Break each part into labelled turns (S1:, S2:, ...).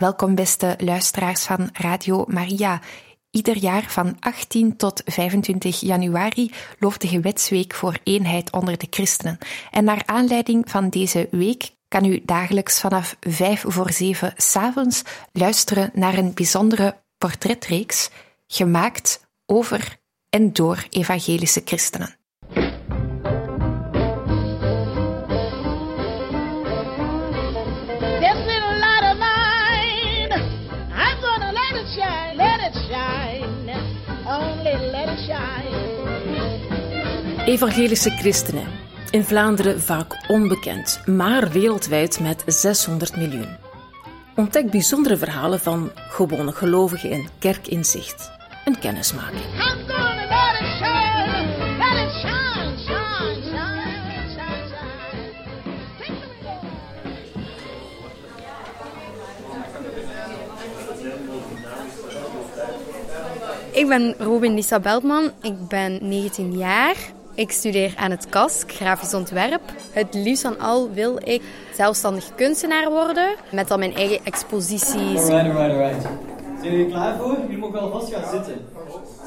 S1: Welkom beste luisteraars van Radio Maria. Ieder jaar van 18 tot 25 januari loopt de gewetsweek voor eenheid onder de christenen. En naar aanleiding van deze week kan u dagelijks vanaf 5 voor 7 s'avonds luisteren naar een bijzondere portretreeks gemaakt over en door evangelische christenen.
S2: Evangelische christenen. In Vlaanderen vaak onbekend, maar wereldwijd met 600 miljoen. Ontdek bijzondere verhalen van gewone gelovigen in kerkinzicht en kennismaking.
S3: Ik ben Robin Lisa Beltman, ik ben 19 jaar. Ik studeer aan het KASK, grafisch ontwerp. Het liefst van al wil ik zelfstandig kunstenaar worden, met dan mijn eigen exposities.
S4: Alright, alright, alright. Zijn jullie klaar voor? Jullie mogen alvast gaan zitten.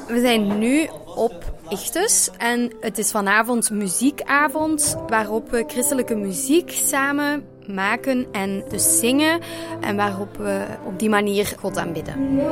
S3: We zijn nu op Ichtus en het is vanavond muziekavond waarop we christelijke muziek samen maken en dus zingen en waarop we op die manier God aanbidden.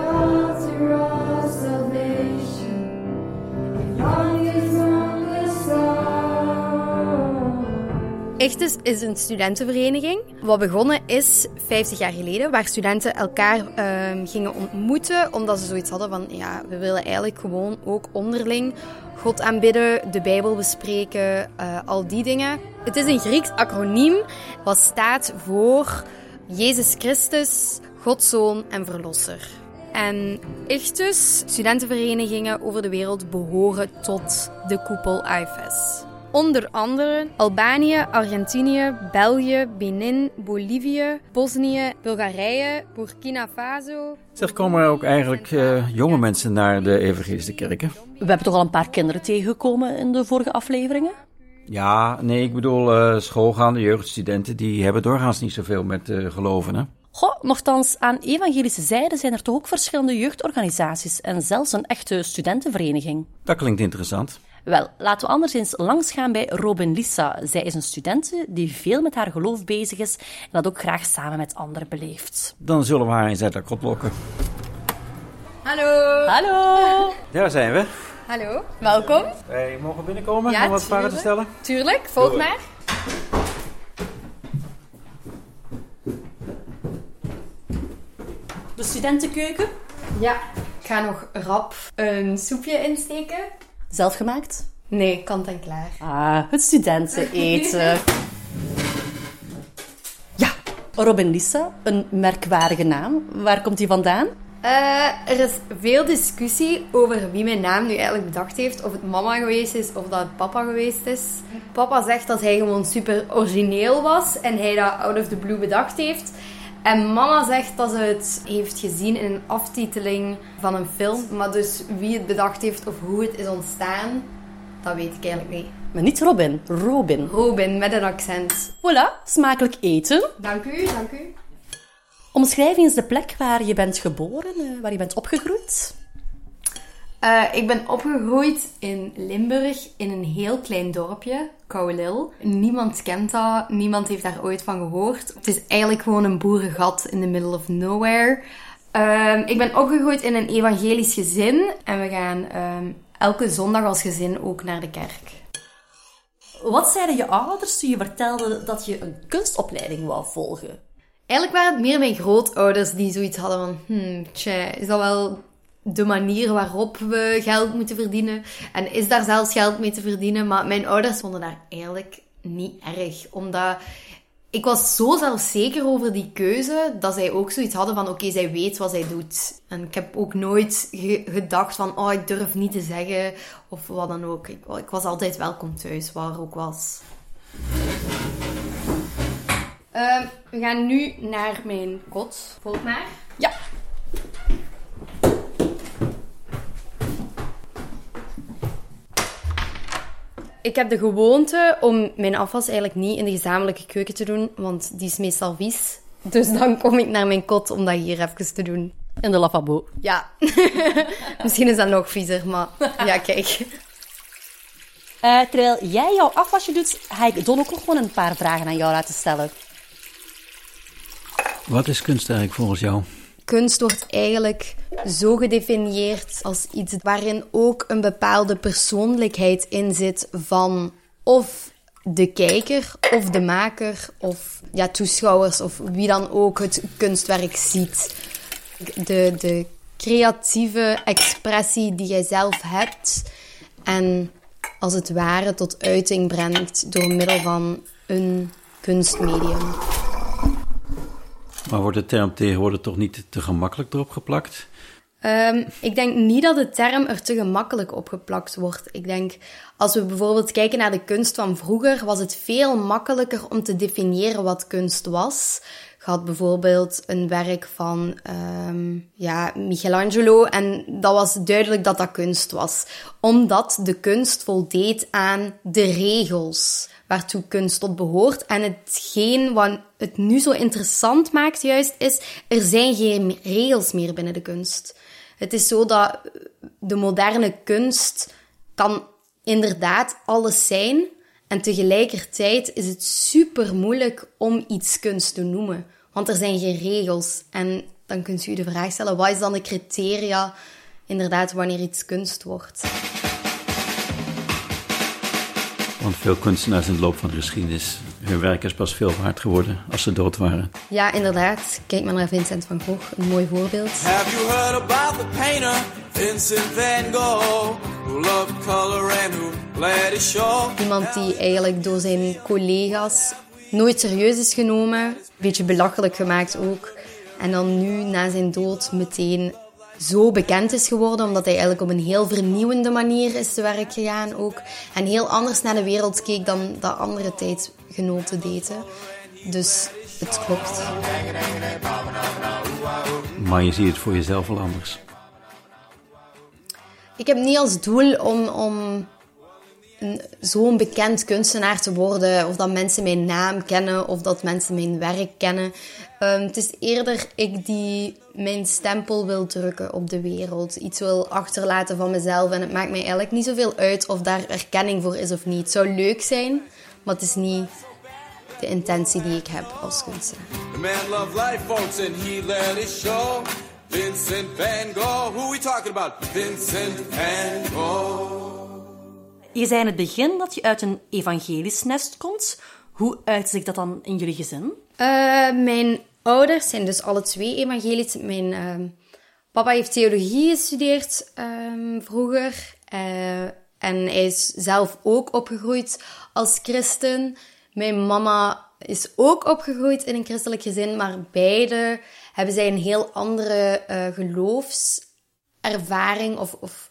S3: Ichtus is een studentenvereniging. Wat begonnen is 50 jaar geleden, waar studenten elkaar ehm, gingen ontmoeten, omdat ze zoiets hadden van, ja, we willen eigenlijk gewoon ook onderling God aanbidden, de Bijbel bespreken, eh, al die dingen. Het is een Grieks acroniem wat staat voor Jezus Christus, Gods Zoon en Verlosser. En Ichtus, studentenverenigingen over de wereld, behoren tot de koepel IFES. Onder andere Albanië, Argentinië, België, Benin, Bolivie, Bosnië, Bulgarije, Burkina Faso.
S5: Zeg, komen er ook eigenlijk eh, jonge mensen naar de evangelische kerken?
S6: We hebben toch al een paar kinderen tegengekomen in de vorige afleveringen?
S5: Ja, nee, ik bedoel eh, schoolgaande jeugdstudenten, die hebben doorgaans niet zoveel met eh, geloven, hè?
S6: Goh, nochtans, aan evangelische zijde zijn er toch ook verschillende jeugdorganisaties en zelfs een echte studentenvereniging.
S5: Dat klinkt interessant.
S6: Wel, laten we anders eens langsgaan bij Robin Lissa. Zij is een studente die veel met haar geloof bezig is en dat ook graag samen met anderen beleeft.
S5: Dan zullen we haar eens uit dat kot lokken.
S3: Hallo.
S6: Hallo!
S5: Daar zijn we.
S3: Hallo. Welkom.
S5: Wij mogen binnenkomen
S3: Ja,
S5: om wat vragen te
S3: tuurlijk.
S5: stellen.
S3: Tuurlijk, volg maar.
S6: De studentenkeuken,
S3: Ja. Ik ga nog rap een soepje insteken.
S6: Zelfgemaakt.
S3: Nee, kant en klaar.
S6: Ah, het studenteneten. ja, Robin Lissa, een merkwaardige naam. Waar komt die vandaan?
S3: Eh, er is veel discussie over wie mijn naam nu eigenlijk bedacht heeft. Of het mama geweest is of dat het papa geweest is. Papa zegt dat hij gewoon super origineel was en hij dat out of the blue bedacht heeft. En mama zegt dat ze het heeft gezien in een aftiteling van een film. Maar dus wie het bedacht heeft of hoe het is ontstaan, dat weet ik eigenlijk niet.
S6: Maar niet Robin, Robin.
S3: Robin met een accent.
S6: Voilà, smakelijk eten.
S3: Dank u, dank u.
S6: Omschrijf eens de plek waar je bent geboren, eh, waar je bent opgegroeid.
S3: Eh, ik ben opgegroeid in Limburg in een heel klein dorpje, Kouwelil. Niemand kent dat, niemand heeft daar ooit van gehoord. Het is eigenlijk gewoon een boerengat in the middle of nowhere. Ehm, ik ben opgegroeid in een evangelisch gezin en we gaan ehm, elke zondag als gezin ook naar de kerk.
S6: Wat zeiden je ouders toen je vertelde dat je een kunstopleiding wou volgen?
S3: Eigenlijk waren het meer mijn grootouders die zoiets hadden van... Hmm, tja, is dat wel de manier waarop we geld moeten verdienen? En is daar zelfs geld mee te verdienen? Maar mijn ouders vonden daar eigenlijk niet erg. Omdat ik was zo zelfzeker over die keuze, dat zij ook zoiets hadden van... Oké, zij weet wat zij doet. En ik heb ook nooit ge- gedacht van... Oh, ik durf niet te zeggen. Of wat dan ook. Ik, ik was altijd welkom thuis, waar ook was. Ehm, we gaan nu naar mijn kot. Volg maar.
S6: Ja.
S3: Ik heb de gewoonte om mijn afwas eigenlijk niet in de gezamenlijke keuken te doen, want die is meestal vies. Dus dan kom ik naar mijn kot om dat hier even te doen.
S6: In de lavabo.
S3: Ja. Misschien is dat nog viezer, maar ja, kijk.
S6: Uh, terwijl jij jouw afwasje doet, ga ik Don ook nog gewoon een paar vragen aan jou laten stellen.
S5: Wat is kunst eigenlijk volgens jou?
S3: Kunst wordt eigenlijk zo gedefinieerd als iets waarin ook een bepaalde persoonlijkheid in zit van of de kijker of de maker of ja, toeschouwers of wie dan ook het kunstwerk ziet. De, de creatieve expressie die jij zelf hebt en als het ware tot uiting brengt door middel van een kunstmedium.
S5: Maar wordt de term tegenwoordig toch niet te gemakkelijk erop geplakt?
S3: Um, ik denk niet dat de term er te gemakkelijk opgeplakt wordt. Ik denk, als we bijvoorbeeld kijken naar de kunst van vroeger, was het veel makkelijker om te definiëren wat kunst was. Had bijvoorbeeld een werk van um, ja, Michelangelo en dat was duidelijk dat dat kunst was. Omdat de kunst voldeed aan de regels waartoe kunst tot behoort. En hetgeen wat het nu zo interessant maakt juist is, er zijn geen regels meer binnen de kunst. Het is zo dat de moderne kunst kan inderdaad alles zijn. En tegelijkertijd is het super moeilijk om iets kunst te noemen. Want er zijn geen regels. En dan kunt u je de vraag stellen, wat is dan de criteria inderdaad wanneer iets kunst wordt?
S5: Want veel kunstenaars in de loop van de geschiedenis, hun werk is pas veel waard geworden als ze dood waren.
S3: Ja, inderdaad. Kijk maar naar Vincent van Gogh, een mooi voorbeeld. Have you heard about the painter Vincent van Gogh? Who loved color and who let it show? Iemand die eigenlijk door zijn collega's nooit serieus is genomen, een beetje belachelijk gemaakt ook. En dan nu, na zijn dood, meteen zo bekend is geworden, omdat hij eigenlijk op een heel vernieuwende manier is te werk gegaan ook. En heel anders naar de wereld keek dan dat andere tijdgenoten deden. Dus het klopt.
S5: Maar je ziet het voor jezelf wel anders.
S3: Ik heb niet als doel om, om zo'n bekend kunstenaar te worden, of dat mensen mijn naam kennen, of dat mensen mijn werk kennen. Um, het is eerder ik die mijn stempel wil drukken op de wereld, iets wil achterlaten van mezelf. En het maakt mij eigenlijk niet zoveel uit of daar erkenning voor is of niet. Het zou leuk zijn, maar het is niet de intentie die ik heb als kunstenaar. Vincent van Gogh, who we talking about? Vincent van Gogh.
S6: Je zei in het begin dat je uit een evangelisch nest komt. Hoe uit zich dat dan in jullie gezin?
S3: Uh, mijn ouders zijn dus alle twee evangelisch. Mijn uh, papa heeft theologie gestudeerd uh, vroeger. Uh, en hij is zelf ook opgegroeid als christen. Mijn mama is ook opgegroeid in een christelijk gezin, maar beide hebben zij een heel andere uh, geloofservaring of, of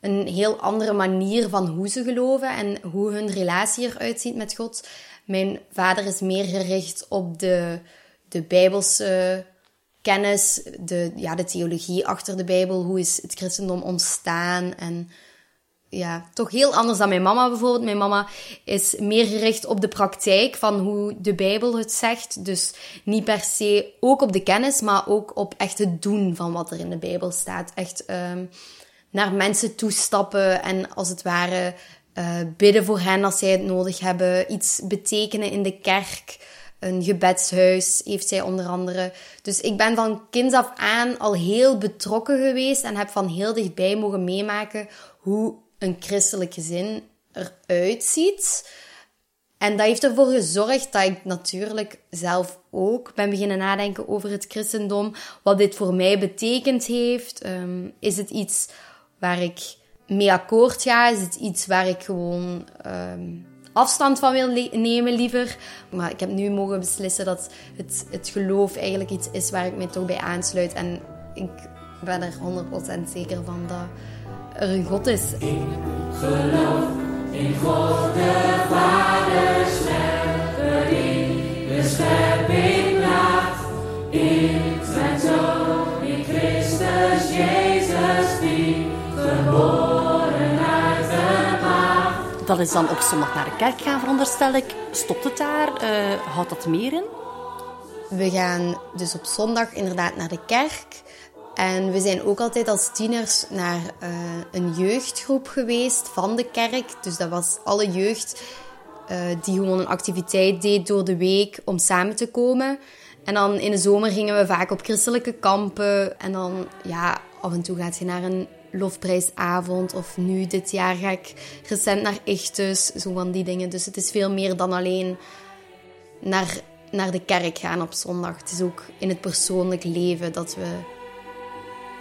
S3: een heel andere manier van hoe ze geloven en hoe hun relatie eruit ziet met God. Mijn vader is meer gericht op de, de Bijbelse kennis, de, ja, de theologie achter de Bijbel. Hoe is het christendom ontstaan? En ja, toch heel anders dan mijn mama bijvoorbeeld. Mijn mama is meer gericht op de praktijk van hoe de Bijbel het zegt. Dus niet per se ook op de kennis, maar ook op echt het doen van wat er in de Bijbel staat. Echt um, naar mensen toestappen en als het ware uh, bidden voor hen als zij het nodig hebben. Iets betekenen in de kerk. Een gebedshuis heeft zij onder andere. Dus ik ben van kinds af aan al heel betrokken geweest en heb van heel dichtbij mogen meemaken hoe een christelijk gezin eruit ziet. En dat heeft ervoor gezorgd dat ik natuurlijk zelf ook ben beginnen nadenken over het christendom. Wat dit voor mij betekend heeft. Um, is het iets waar ik mee akkoord ga? Is het iets waar ik gewoon um, afstand van wil nemen liever? Maar ik heb nu mogen beslissen dat het, het geloof eigenlijk iets is waar ik me toch bij aansluit. En ik ben er 100% zeker van dat er een God is. Ik geloof in God de Vader, schepper in de schepping laat. In zijn Zoon, in Christus Jezus die geboren uit de maagd.
S6: Dat is dan op zondag naar de kerk gaan, veronderstel ik. Stopt het daar? Uh, houdt dat meer in?
S3: we gaan dus op zondag inderdaad naar de kerk. En we zijn ook altijd als tieners naar uh, een jeugdgroep geweest van de kerk. Dus dat was alle jeugd uh, die gewoon een activiteit deed door de week om samen te komen. En dan in de zomer gingen we vaak op christelijke kampen. En dan, ja, af en toe gaat je naar een lofprijsavond. Of nu, dit jaar, ga ik recent naar Ichtus. Zo van die dingen. Dus het is veel meer dan alleen naar, naar de kerk gaan op zondag. Het is ook in het persoonlijk leven dat we,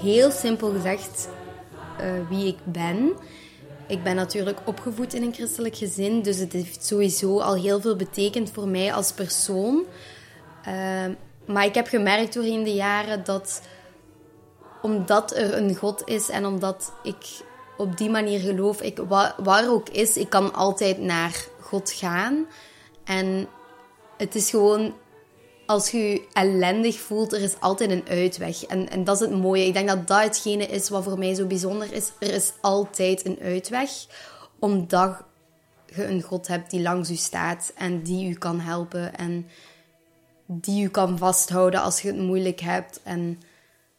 S3: heel simpel gezegd uh, wie ik ben. Ik ben natuurlijk opgevoed in een christelijk gezin, dus het heeft sowieso al heel veel betekend voor mij als persoon. Uh, maar ik heb gemerkt doorheen de jaren dat omdat er een God is en omdat ik op die manier geloof, ik, waar ook is, ik kan altijd naar God gaan. En het is gewoon als je je ellendig voelt, er is altijd een uitweg. En, en dat is het mooie. Ik denk dat dat hetgene is wat voor mij zo bijzonder is. Er is altijd een uitweg, omdat je een God hebt die langs u staat en die u kan helpen en die u kan vasthouden als je het moeilijk hebt en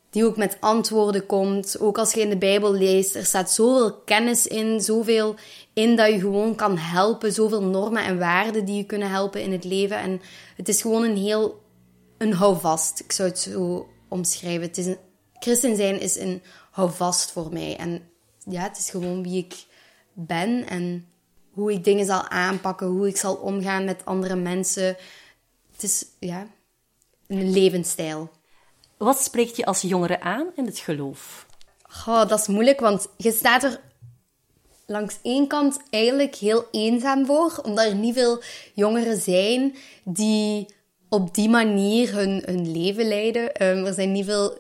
S3: die ook met antwoorden komt. Ook als je in de Bijbel leest, er staat zoveel kennis in, zoveel in dat je gewoon kan helpen, zoveel normen en waarden die je kunnen helpen in het leven. En het is gewoon een heel een houvast. Ik zou het zo omschrijven. Het is een, christen zijn is een houvast voor mij. En ja, het is gewoon wie ik ben en hoe ik dingen zal aanpakken, hoe ik zal omgaan met andere mensen. Het is ja, een levensstijl.
S6: Wat spreekt je als jongere aan in het geloof?
S3: Goh, dat is moeilijk, want je staat er langs één kant eigenlijk heel eenzaam voor, omdat er niet veel jongeren zijn die op die manier hun, hun leven leiden. Um, er zijn niet veel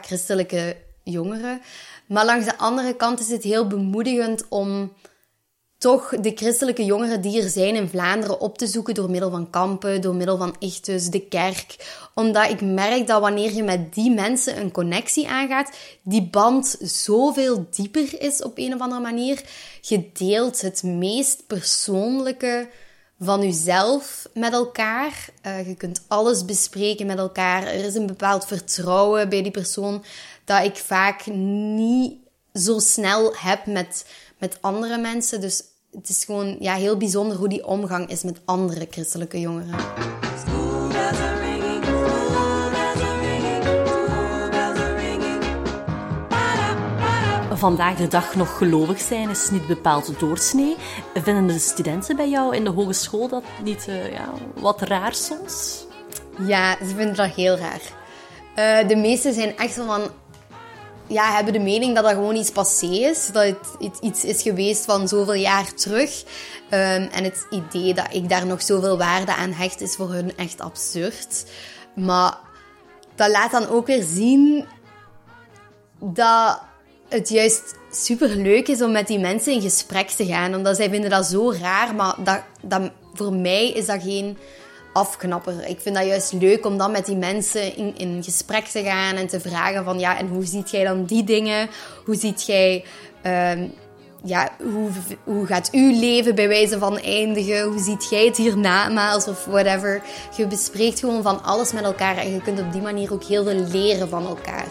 S3: christelijke jongeren. Maar langs de andere kant is het heel bemoedigend om toch de christelijke jongeren die er zijn in Vlaanderen op te zoeken door middel van kampen, door middel van Ichtus, de kerk. Omdat ik merk dat wanneer je met die mensen een connectie aangaat, die band zoveel dieper is op een of andere manier. Je deelt het meest persoonlijke van jezelf met elkaar. Uh, je kunt alles bespreken met elkaar. Er is een bepaald vertrouwen bij die persoon dat ik vaak niet zo snel heb met, met andere mensen. Dus het is gewoon ja, heel bijzonder hoe die omgang is met andere christelijke jongeren.
S6: Vandaag de dag nog gelovig zijn is niet bepaald doorsnee. Vinden de studenten bij jou in de hogeschool dat niet uh, ja, wat raar soms?
S3: Ja, ze vinden dat heel raar. Uh, de meesten zijn echt van... Ja, hebben de mening dat dat gewoon iets passé is. Dat het iets is geweest van zoveel jaar terug. Um, en het idee dat ik daar nog zoveel waarde aan hecht, is voor hun echt absurd. Maar dat laat dan ook weer zien dat het juist super leuk is om met die mensen in gesprek te gaan. Omdat zij vinden dat zo raar, maar dat, dat, voor mij is dat geen afknapper. Ik vind dat juist leuk om dan met die mensen in, in gesprek te gaan en te vragen van ja, en hoe ziet jij dan die dingen? Hoe ziet jij... Uh, ja, hoe, hoe gaat uw leven bij wijze van eindigen? Hoe ziet jij het hiernamaals of whatever? Je bespreekt gewoon van alles met elkaar en je kunt op die manier ook heel veel leren van elkaar.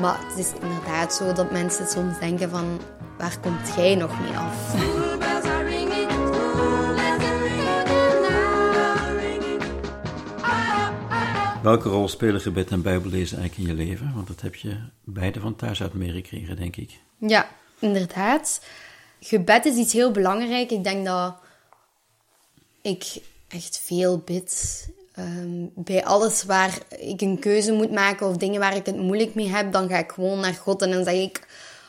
S3: Maar het is inderdaad zo dat mensen soms denken van... Waar komt jij nog mee af?
S5: Welke rol spelen gebed en bijbellezen eigenlijk in je leven? Want dat heb je beide van thuis uit meegekregen, denk ik.
S3: Ja, inderdaad. Gebed is iets heel belangrijk. Ik denk dat ik echt veel bid. Um, bij alles waar ik een keuze moet maken of dingen waar ik het moeilijk mee heb, dan ga ik gewoon naar God en dan zeg ik: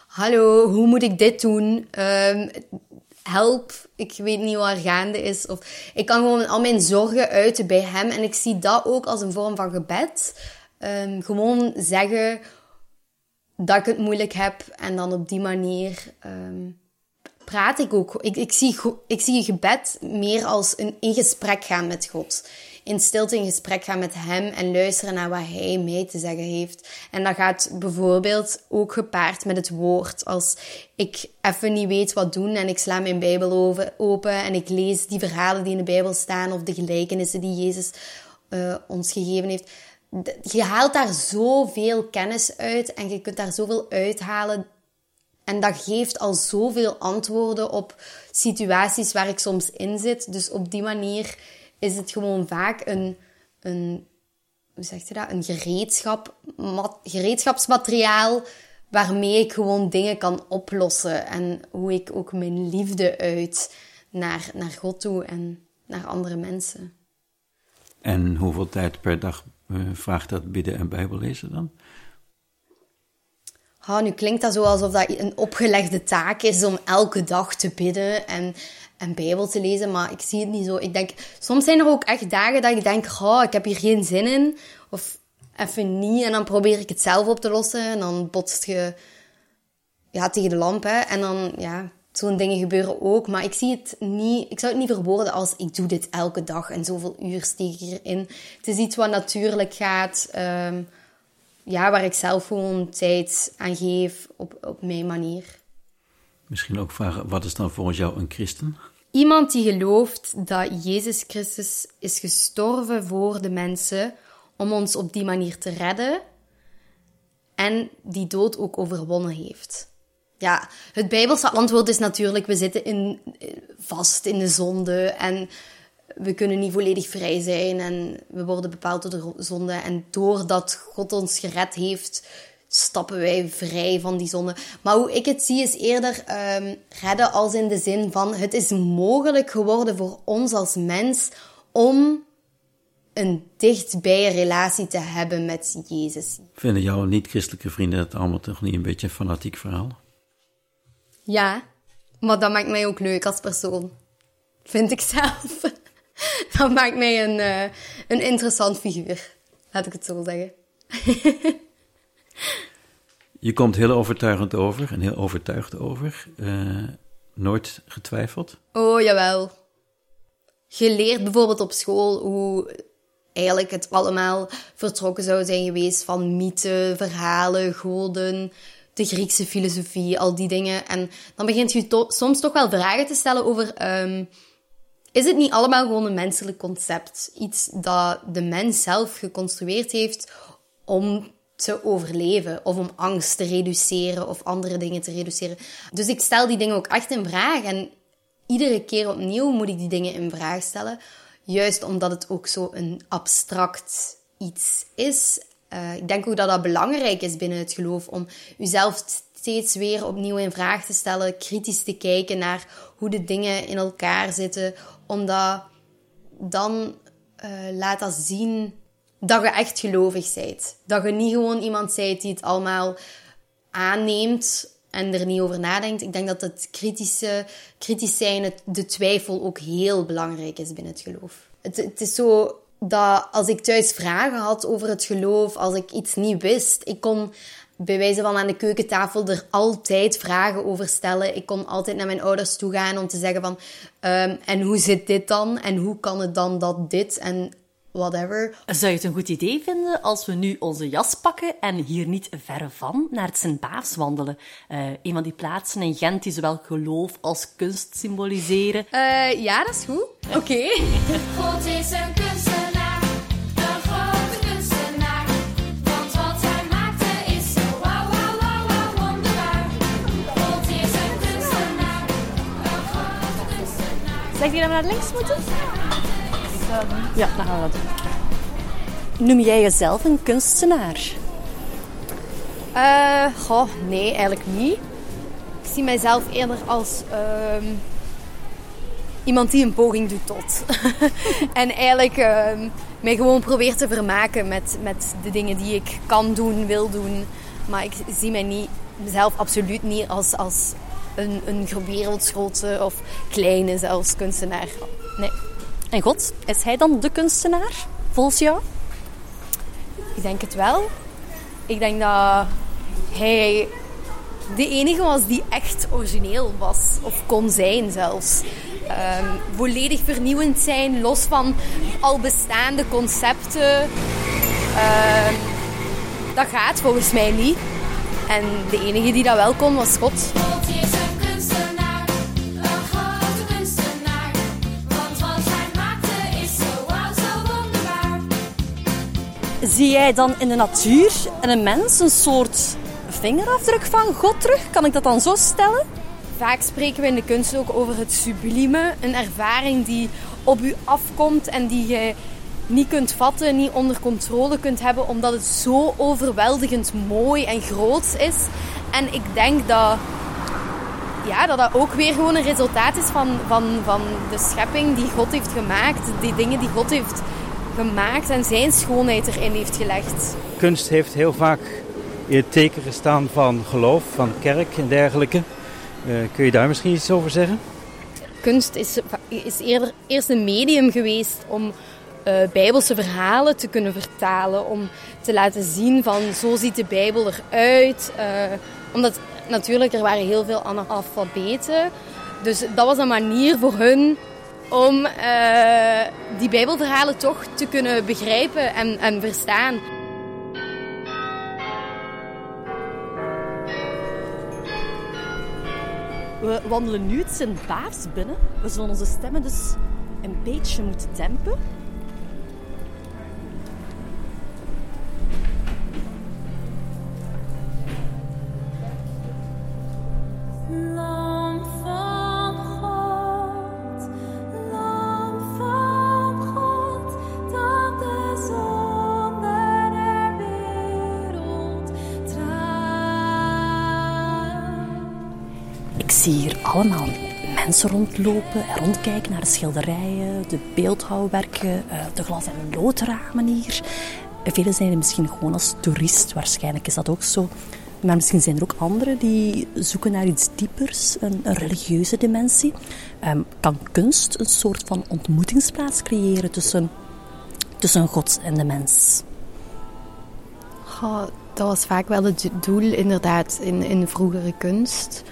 S3: Hallo, hoe moet ik dit doen? Um, help, ik weet niet wat er gaande is. Of ik kan gewoon al mijn zorgen uiten bij hem. En ik zie dat ook als een vorm van gebed. Ehm, gewoon zeggen dat ik het moeilijk heb. En dan op die manier ehm, praat ik ook. Ik, ik, zie, ik zie gebed meer als een in gesprek gaan met God in stilte in gesprek gaan met hem en luisteren naar wat hij mij te zeggen heeft. En dat gaat bijvoorbeeld ook gepaard met het woord. Als ik even niet weet wat doen en ik sla mijn Bijbel open en ik lees die verhalen die in de Bijbel staan of de gelijkenissen die Jezus uh, ons gegeven heeft. Je haalt daar zoveel kennis uit en je kunt daar zoveel uithalen en dat geeft al zoveel antwoorden op situaties waar ik soms in zit. Dus op die manier is het gewoon vaak een, een hoe zeg je dat? Een gereedschap, gereedschapsmateriaal waarmee ik gewoon dingen kan oplossen. En hoe ik ook mijn liefde uit naar, naar God toe en naar andere mensen.
S5: En hoeveel tijd per dag vraagt dat bidden en bijbellezen dan?
S3: Nu klinkt dat zo alsof dat een opgelegde taak is om elke dag te bidden. En en Bijbel te lezen, maar ik zie het niet zo. Ik denk, soms zijn er ook echt dagen dat ik denk, oh, ik heb hier geen zin in. Of even niet. En dan probeer ik het zelf op te lossen. En dan botst je ja, tegen de lamp. Hè. En dan, ja, zo'n dingen gebeuren ook. Maar ik zie het niet, ik zou het niet verwoorden als ik doe dit elke dag en zoveel uur steek ik hierin. Het is iets wat natuurlijk gaat. Um, ja, waar ik zelf gewoon tijd aan geef op, op mijn manier.
S5: Misschien ook vragen, wat is dan volgens jou een christen?
S3: Iemand die gelooft dat Jezus Christus is gestorven voor de mensen om ons op die manier te redden en die dood ook overwonnen heeft. Ja, het Bijbelse antwoord is natuurlijk: we zitten in, vast in de zonde en we kunnen niet volledig vrij zijn en we worden bepaald door de zonde. En doordat God ons gered heeft, stappen wij vrij van die zonde. Maar hoe ik het zie is eerder um, redden als in de zin van het is mogelijk geworden voor ons als mens om een dichtbij relatie te hebben met Jezus.
S5: Vinden jouw niet-christelijke vrienden het allemaal toch niet een beetje een fanatiek verhaal?
S3: Ja, maar dat maakt mij ook leuk als persoon. Vind ik zelf. dat maakt mij een, uh, een interessant figuur. Laat ik het zo zeggen.
S5: Je komt heel overtuigend over en heel overtuigd over. Uh, nooit getwijfeld?
S3: Oh, jawel. Je leert bijvoorbeeld op school hoe eigenlijk het allemaal vertrokken zou zijn geweest van mythen, verhalen, goden, de Griekse filosofie, al die dingen. En dan begint je soms toch wel vragen te stellen over... Um, is het niet allemaal gewoon een menselijk concept? Iets dat de mens zelf geconstrueerd heeft om te overleven of om angst te reduceren of andere dingen te reduceren. Dus ik stel die dingen ook echt in vraag en iedere keer opnieuw moet ik die dingen in vraag stellen. Juist omdat het ook zo een abstract iets is. Uh, ik denk ook dat dat belangrijk is binnen het geloof om jezelf steeds weer opnieuw in vraag te stellen, kritisch te kijken naar hoe de dingen in elkaar zitten, omdat dan uh, laat dat zien dat je echt gelovig bent. Dat je niet gewoon iemand bent die het allemaal aanneemt en er niet over nadenkt. Ik denk dat het kritische, kritisch zijn, de twijfel ook heel belangrijk is binnen het geloof. Het, het is zo dat als ik thuis vragen had over het geloof, als ik iets niet wist, ik kon bij wijze van aan de keukentafel er altijd vragen over stellen. Ik kon altijd naar mijn ouders toe gaan om te zeggen van... Um, en hoe zit dit dan? En hoe kan het dan dat dit? En whatever.
S6: Zou je het een goed idee vinden als we nu onze jas pakken en hier niet verre van naar het Sint-Baafs wandelen? Uh, een van die plaatsen in Gent die zowel geloof als kunst symboliseren.
S3: Uh, ja, dat is goed. Oké. Okay. God is een
S6: Zeg je dat we naar links moeten? Ja, dan gaan we dat doen. Noem jij jezelf een kunstenaar?
S3: Uh, goh, nee, eigenlijk niet. Ik zie mijzelf eerder als uh, iemand die een poging doet tot. en eigenlijk uh, mij gewoon probeert te vermaken met, met de dingen die ik kan doen, wil doen. Maar ik zie mij niet, mezelf absoluut niet als, als een, een wereldsgrote of kleine zelfs kunstenaar. Nee.
S6: En God, is hij dan de kunstenaar, volgens jou?
S3: Ik denk het wel. Ik denk dat hij de enige was die echt origineel was, of kon zijn zelfs. Ehm, volledig vernieuwend zijn, los van al bestaande concepten. Ehm, dat gaat volgens mij niet. En de enige die dat wel kon was God.
S6: Zie jij dan in de natuur en een mens een soort vingerafdruk van God terug? Kan ik dat dan zo stellen?
S3: Vaak spreken we in de kunst ook over het sublieme. Een ervaring die op u afkomt en die je niet kunt vatten, niet onder controle kunt hebben, omdat het zo overweldigend mooi en groot is. En ik denk dat ja, dat dat ook weer gewoon een resultaat is van, van, van de schepping die God heeft gemaakt. Die dingen die God heeft gemaakt en zijn schoonheid erin heeft gelegd.
S7: Kunst heeft heel vaak in het teken gestaan van geloof, van kerk en dergelijke. Eh, kun je daar misschien iets over zeggen?
S3: Kunst is, is eerder eerst een medium geweest om eh, bijbelse verhalen te kunnen vertalen. Om te laten zien van zo ziet de Bijbel eruit. Eh, omdat natuurlijk er waren heel veel analfabeten. Dus dat was een manier voor hun om eh, die bijbelverhalen toch te kunnen begrijpen en, en verstaan.
S6: We wandelen nu het Sint-Baafs binnen. We zullen onze stemmen dus een beetje moeten dempen. Rondlopen en rondkijken naar de schilderijen, de beeldhouwwerken, eh, de glas- en loodramen hier. Velen zijn er misschien gewoon als toerist, waarschijnlijk is dat ook zo. Maar misschien zijn er ook anderen die zoeken naar iets diepers, een, religieuze dimensie. Ehm, kan kunst een soort van ontmoetingsplaats creëren tussen, tussen God en de mens?
S3: Dat was vaak wel het doel inderdaad in, in vroegere kunst.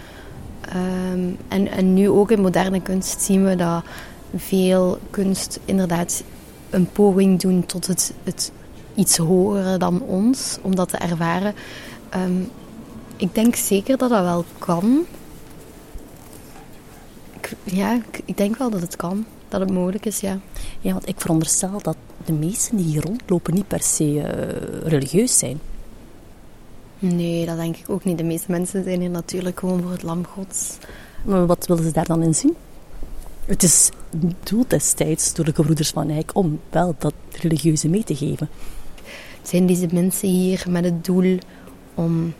S3: Ehm, en, en nu ook in moderne kunst zien we dat veel kunst inderdaad een poging doen tot het, het iets hogere dan ons, om dat te ervaren. Ehm, ik denk zeker dat dat wel kan. Ja, ik, ik denk wel dat het kan, dat het mogelijk is, ja.
S6: Ja, want ik veronderstel dat de meesten die hier rondlopen niet per se eh, religieus zijn.
S3: Nee, dat denk ik ook niet. De meeste mensen zijn hier natuurlijk gewoon voor het lam gods.
S6: Maar wat willen ze daar dan in zien? Het is doel destijds door de gebroeders van Eyck om wel dat religieuze mee te geven.
S3: Zijn deze mensen hier met het doel om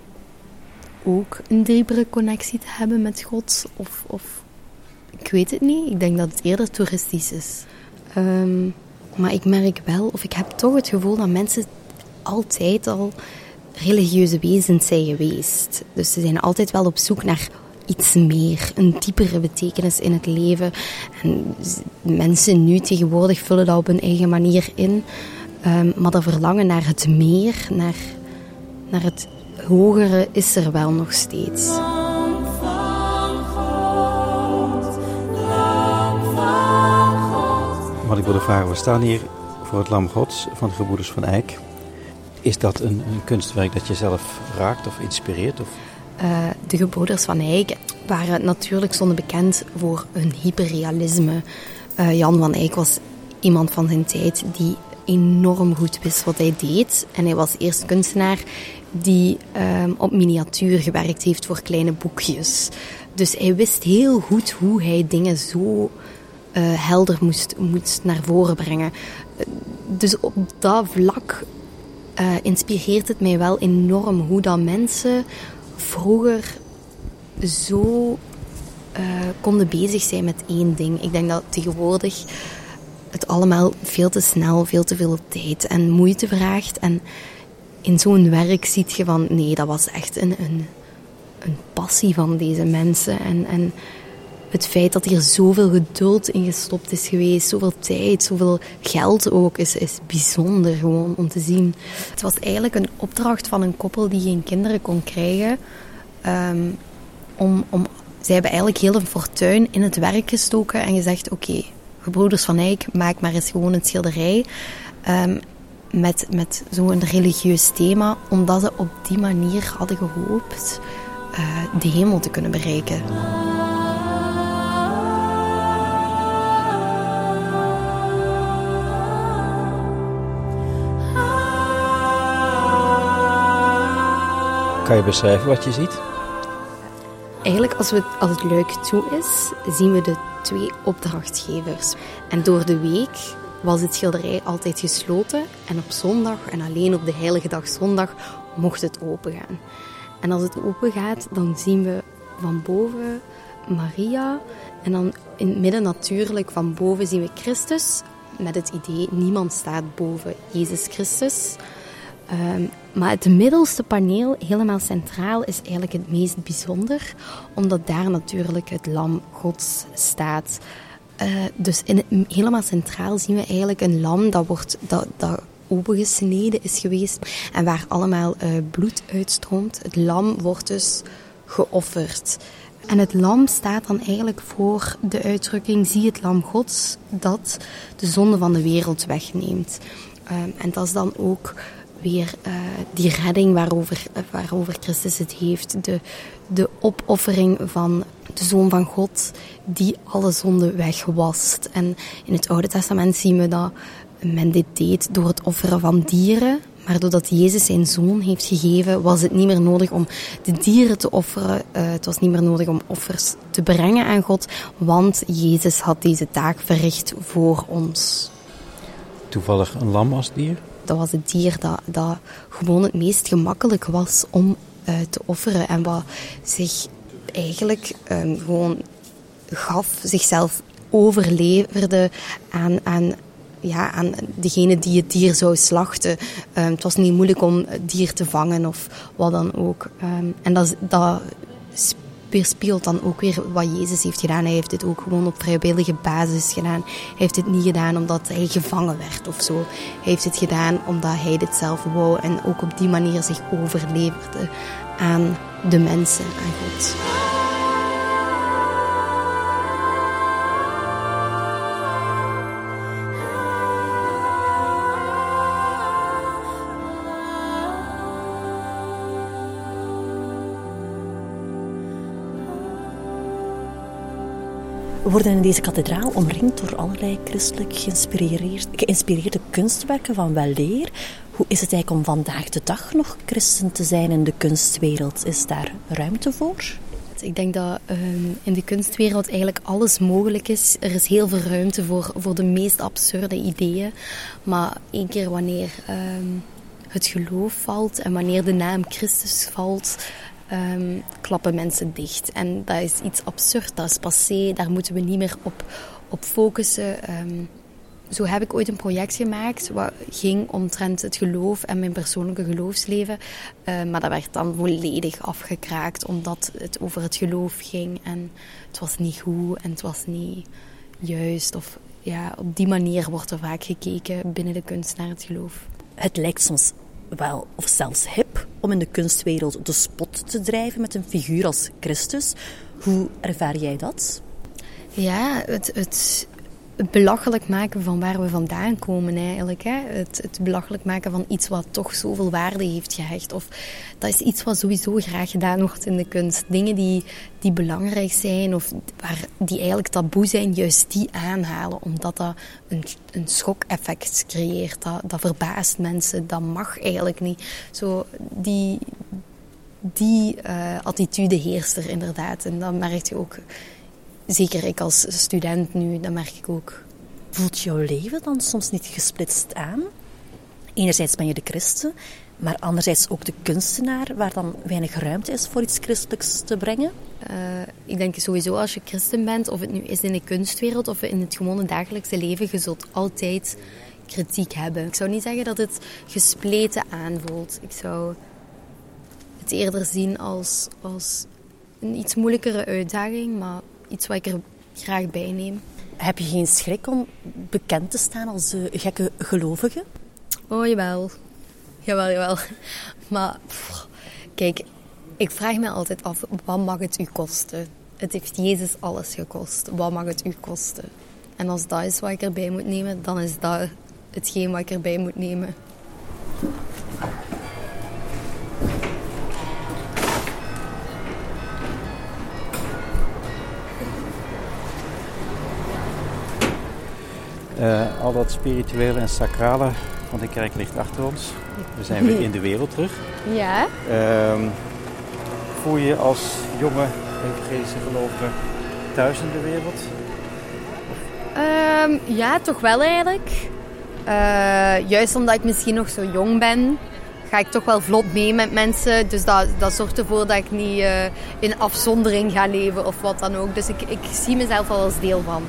S3: ook een diepere connectie te hebben met God? Of, of ik weet het niet. Ik denk dat het eerder toeristisch is. Ehm, maar ik merk wel, of ik heb toch het gevoel dat mensen altijd al religieuze wezens zijn geweest. Dus ze zijn altijd wel op zoek naar iets meer, een diepere betekenis in het leven. En mensen nu tegenwoordig vullen dat op hun eigen manier in. Ehm, maar dat verlangen naar het meer, naar, naar het hogere, is er wel nog steeds.
S5: Wat ik wilde vragen, we staan hier voor het Lam Gods van de gebroeders van Eyck. Is dat een, een kunstwerk dat je zelf raakt of inspireert? Of
S3: Eh, de gebroeders van Eyck waren natuurlijk stonden bekend voor hun hyperrealisme. Eh, Jan van Eyck was iemand van zijn tijd die enorm goed wist wat hij deed. En hij was eerst kunstenaar die ehm, op miniatuur gewerkt heeft voor kleine boekjes. Dus hij wist heel goed hoe hij dingen zo eh, helder moest, moest naar voren brengen. Dus op dat vlak eh, inspireert het mij wel enorm hoe dat mensen vroeger zo eh, konden bezig zijn met één ding. Ik denk dat tegenwoordig het allemaal veel te snel, veel te veel tijd en moeite vraagt. En in zo'n werk ziet je van, nee, dat was echt een, een, een passie van deze mensen. En, en het feit dat hier zoveel geduld in gestopt is geweest, zoveel tijd, zoveel geld ook, is, is bijzonder gewoon om te zien. Het was eigenlijk een opdracht van een koppel die geen kinderen kon krijgen. ehm, om, om, hebben eigenlijk heel een fortuin in het werk gestoken en gezegd: Oké, gebroeders van Eyck, maak maar eens gewoon een schilderij. ehm, met, met zo'n religieus thema, omdat ze op die manier hadden gehoopt eh, de hemel te kunnen bereiken.
S5: Kan je beschrijven wat je ziet?
S3: Eigenlijk, als, we, als het luik toe is, zien we de twee opdrachtgevers. En door de week was het schilderij altijd gesloten. En op zondag, en alleen op de heilige dag zondag, mocht het opengaan. En als het open gaat, dan zien we van boven Maria. En dan in het midden natuurlijk van boven zien we Christus. Met het idee, niemand staat boven Jezus Christus. Ehm, maar het middelste paneel, helemaal centraal, is eigenlijk het meest bijzonder, omdat daar natuurlijk het lam Gods staat. Eh, dus in het, helemaal centraal zien we eigenlijk een lam dat, wordt, dat, dat opengesneden is geweest en waar allemaal eh, bloed uitstroomt. Het lam wordt dus geofferd. En het lam staat dan eigenlijk voor de uitdrukking: zie het lam Gods dat de zonde van de wereld wegneemt. Ehm, en dat is dan ook eh, die redding waarover, eh, waarover Christus het heeft. De, de opoffering van de Zoon van God die alle zonde wegwast. En in het Oude Testament zien we dat men dit deed door het offeren van dieren. Maar doordat Jezus zijn zoon heeft gegeven, was het niet meer nodig om de dieren te offeren. Eh, het was niet meer nodig om offers te brengen aan God, want Jezus had deze taak verricht voor ons.
S5: Toevallig een lam als dier?
S3: Dat was het dier dat, dat gewoon het meest gemakkelijk was om eh, te offeren. En wat zich eigenlijk ehm, gewoon gaf, zichzelf overleverde aan, aan, ja, aan degene die het dier zou slachten. Ehm, het was niet moeilijk om het dier te vangen of wat dan ook. Ehm, en dat, dat weerspiegelt dan ook weer wat Jezus heeft gedaan. Hij heeft dit ook gewoon op vrijwillige basis gedaan. Hij heeft dit niet gedaan omdat hij gevangen werd of zo. Hij heeft het gedaan omdat hij dit zelf wou en ook op die manier zich overleverde aan de mensen, aan God.
S6: Worden in deze kathedraal omringd door allerlei christelijk geïnspireerd- geïnspireerde kunstwerken van weleer. Hoe is het eigenlijk om vandaag de dag nog christen te zijn in de kunstwereld? Is daar ruimte voor?
S3: Ik denk dat ehm, in de kunstwereld eigenlijk alles mogelijk is. Er is heel veel ruimte voor, voor de meest absurde ideeën. Maar één keer wanneer ehm, het geloof valt en wanneer de naam Christus valt, ehm, klappen mensen dicht. En dat is iets absurd, dat is passé, daar moeten we niet meer op, op focussen. Ehm, zo heb ik ooit een project gemaakt wat ging omtrent het geloof en mijn persoonlijke geloofsleven. Eh, maar dat werd dan volledig afgekraakt omdat het over het geloof ging. En het was niet goed en het was niet juist. Of ja, op die manier wordt er vaak gekeken binnen de kunst naar het geloof.
S6: Het lijkt soms wel, of zelfs hip, om in de kunstwereld de spot te drijven met een figuur als Christus. Hoe ervaar jij dat?
S3: Ja, het, het, het belachelijk maken van waar we vandaan komen eigenlijk. Hè? Het, het belachelijk maken van iets wat toch zoveel waarde heeft gehecht. Of dat is iets wat sowieso graag gedaan wordt in de kunst. Dingen die, die belangrijk zijn of waar, die eigenlijk taboe zijn, juist die aanhalen. Omdat dat een, een schok-effect creëert. Dat, dat verbaast mensen. Dat mag eigenlijk niet. Zo, die die eh, attitude heerst er inderdaad. En dat merk je ook zeker ik als student nu, dat merk ik ook.
S6: Voelt jouw leven dan soms niet gesplitst aan? Enerzijds ben je de christen, maar anderzijds ook de kunstenaar, waar dan weinig ruimte is voor iets christelijks te brengen?
S3: Uh, ik denk sowieso als je christen bent, of het nu is in de kunstwereld of in het gewone dagelijkse leven, je zult altijd kritiek hebben. Ik zou niet zeggen dat het gespleten aanvoelt. Ik zou het eerder zien als, als een iets moeilijkere uitdaging, maar iets wat ik er graag bij neem.
S6: Heb je geen schrik om bekend te staan als de gekke gelovige?
S3: Oh, jawel. Jawel, jawel. Maar, pff, kijk, ik vraag me altijd af, wat mag het u kosten? Het heeft Jezus alles gekost. Wat mag het u kosten? En als dat is wat ik erbij moet nemen, dan is dat hetgeen wat ik erbij moet nemen.
S5: Eh, al dat spirituele en sacrale van de kerk ligt achter ons. We zijn weer in de wereld terug.
S3: Ja?
S5: Ehm, voel je je als jonge evangelische gelovige thuis in de wereld?
S3: Ehm, ja, toch wel eigenlijk. Eh, juist omdat ik misschien nog zo jong ben, ga ik toch wel vlot mee met mensen. Dus dat, dat zorgt ervoor dat ik niet eh, in afzondering ga leven of wat dan ook. Dus ik, ik zie mezelf wel als deel van.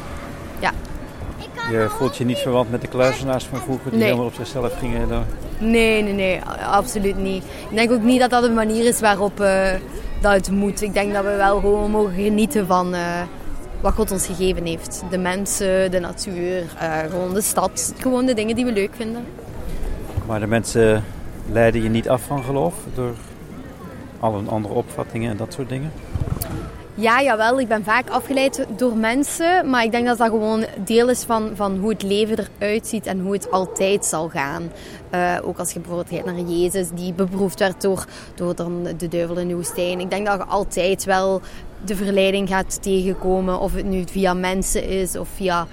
S5: Je voelt je niet verwant met de kluizenaars van vroeger die
S3: Nee.
S5: helemaal op zichzelf gingen. dan-
S3: Nee, nee, nee, absoluut niet. Ik denk ook niet dat dat een manier is waarop eh, dat het moet. Ik denk dat we wel gewoon mogen genieten van eh, wat God ons gegeven heeft. De mensen, de natuur, eh, gewoon de stad. Gewoon de dingen die we leuk vinden.
S5: Maar de mensen leiden je niet af van geloof door alle andere opvattingen en dat soort dingen.
S3: Ja, jawel. Ik ben vaak afgeleid door mensen. Maar ik denk dat dat gewoon deel is van, van hoe het leven eruit ziet en hoe het altijd zal gaan. Eh, ook als je bijvoorbeeld kijkt naar Jezus, die beproefd werd door, door dan de duivel in de woestijn. Ik denk dat je altijd wel de verleiding gaat tegenkomen. Of het nu via mensen is of via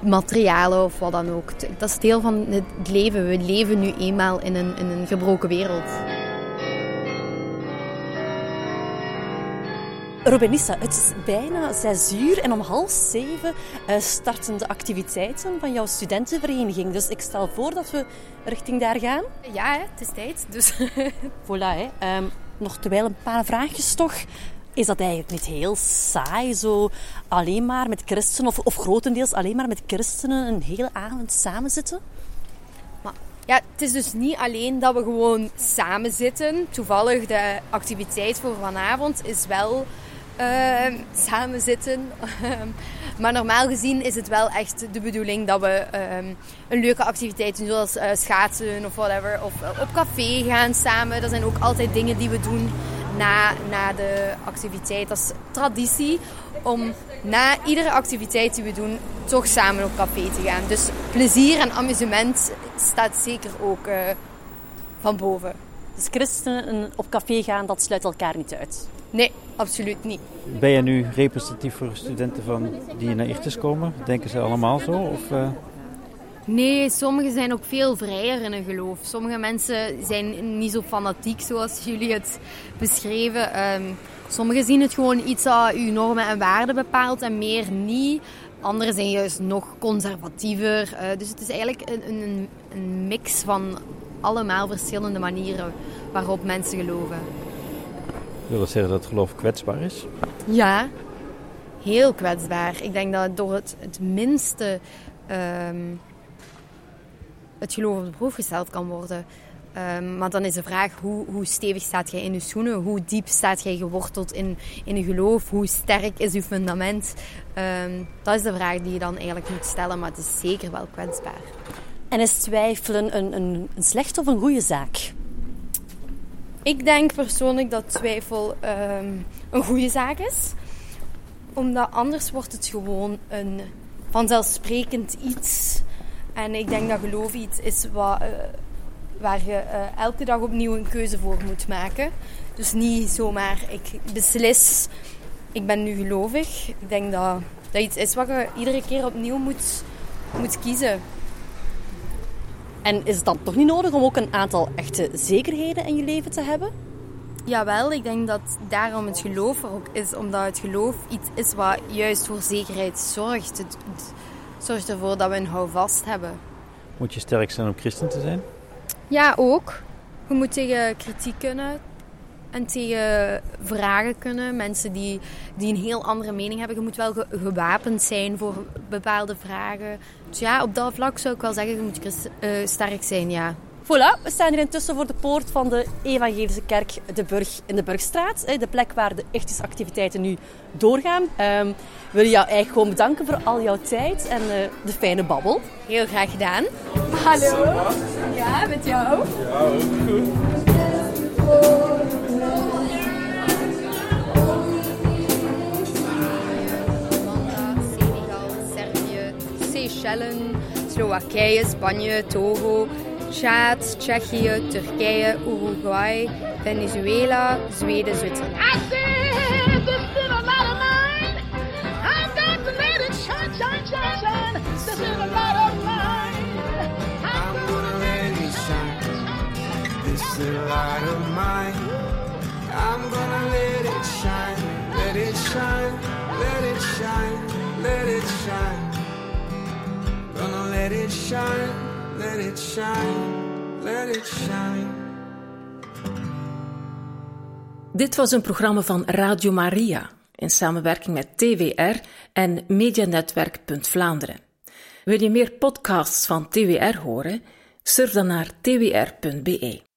S3: materialen of wat dan ook. Dat is deel van het leven. We leven nu eenmaal in een, in een gebroken wereld.
S6: Robinissa, het is bijna zes uur en om half zeven eh, starten de activiteiten van jouw studentenvereniging. Dus ik stel voor dat we richting daar gaan.
S3: Ja, het is tijd. Dus
S6: Voilà, hè. Ehm, nog terwijl een paar vraagjes toch. Is dat eigenlijk niet heel saai, zo alleen maar met christenen, of, of grotendeels alleen maar met christenen een hele avond samen zitten?
S3: Ja, het is dus niet alleen dat we gewoon samen zitten. Toevallig de activiteit voor vanavond is wel samen zitten. maar normaal gezien is het wel echt de bedoeling dat we ehm, een leuke activiteit doen, zoals eh, schaatsen of whatever. Of eh, op café gaan samen. Dat zijn ook altijd dingen die we doen na, na de activiteit. Dat is traditie om na iedere activiteit die we doen toch samen op café te gaan. Dus plezier en amusement staat zeker ook eh, van boven.
S6: Dus christenen en op café gaan, dat sluit elkaar niet uit.
S3: Nee, absoluut niet.
S5: Ben je nu representatief voor studenten van die naar Irtes komen? Denken ze allemaal zo? Of, eh,
S3: Nee, sommigen zijn ook veel vrijer in hun geloof. Sommige mensen zijn niet zo fanatiek zoals jullie het beschreven. Ehm, sommigen zien het gewoon iets dat uw normen en waarden bepaalt en meer niet. Anderen zijn juist nog conservatiever. Eh, dus het is eigenlijk een, een, een mix van allemaal verschillende manieren waarop mensen geloven.
S5: Wil dat zeggen dat het geloof kwetsbaar is?
S3: Ja, heel kwetsbaar. Ik denk dat door het, het minste ehm, het geloof op de proef gesteld kan worden. Ehm, maar dan is de vraag, hoe, hoe stevig staat jij in je schoenen? Hoe diep staat jij geworteld in, in je geloof? Hoe sterk is je fundament? Ehm, dat is de vraag die je dan eigenlijk moet stellen, maar het is zeker wel kwetsbaar.
S6: En is twijfelen een, een, een slechte of een goede zaak?
S3: Ik denk persoonlijk dat twijfel ehm, een goede zaak is. Omdat anders wordt het gewoon een vanzelfsprekend iets. En ik denk dat geloof iets is wat, eh, waar je eh, elke dag opnieuw een keuze voor moet maken. Dus niet zomaar, ik beslis, ik ben nu gelovig. Ik denk dat dat iets is wat je iedere keer opnieuw moet, moet kiezen.
S6: En is het dan toch niet nodig om ook een aantal echte zekerheden in je leven te hebben?
S3: Jawel, ik denk dat daarom het geloof er ook is. Omdat het geloof iets is wat juist voor zekerheid zorgt. Het, het zorgt ervoor dat we een houvast hebben.
S5: Moet je sterk zijn om christen te zijn?
S3: Ja, ook. Je moet tegen kritiek kunnen. En tegen vragen kunnen. Mensen die, die een heel andere mening hebben. Je moet wel ge- gewapend zijn voor bepaalde vragen. Dus ja, op dat vlak zou ik wel zeggen, je moet eh, sterk zijn, ja.
S6: Voilà, we staan hier intussen voor de poort van de Evangelische Kerk de Burg in de Burgstraat. hè, De plek waar de activiteiten nu doorgaan. Ehm, we willen jou eigenlijk gewoon bedanken voor al jouw tijd en eh, de fijne babbel.
S3: Heel graag gedaan.
S6: Hallo. Ja, met jou.
S3: Rwanda, Slowakije, Spanje, Togo, Tjaad, Tsjechië, Turkije, Uruguay, Venezuela, Zweden, Zwitserland.
S8: I said, this little light of mine, I've got to let it shine, shine, shine, shine. This little light of mine, I'm gonna let it shine.
S9: I'm let it shine, let it shine, let it shine, let it shine. Let it shine, let it shine.
S2: Dit was een programma van Radio Maria in samenwerking met TWR en Medianetwerk. Wil je meer podcasts van TWR horen? Surf dan naar twr.be.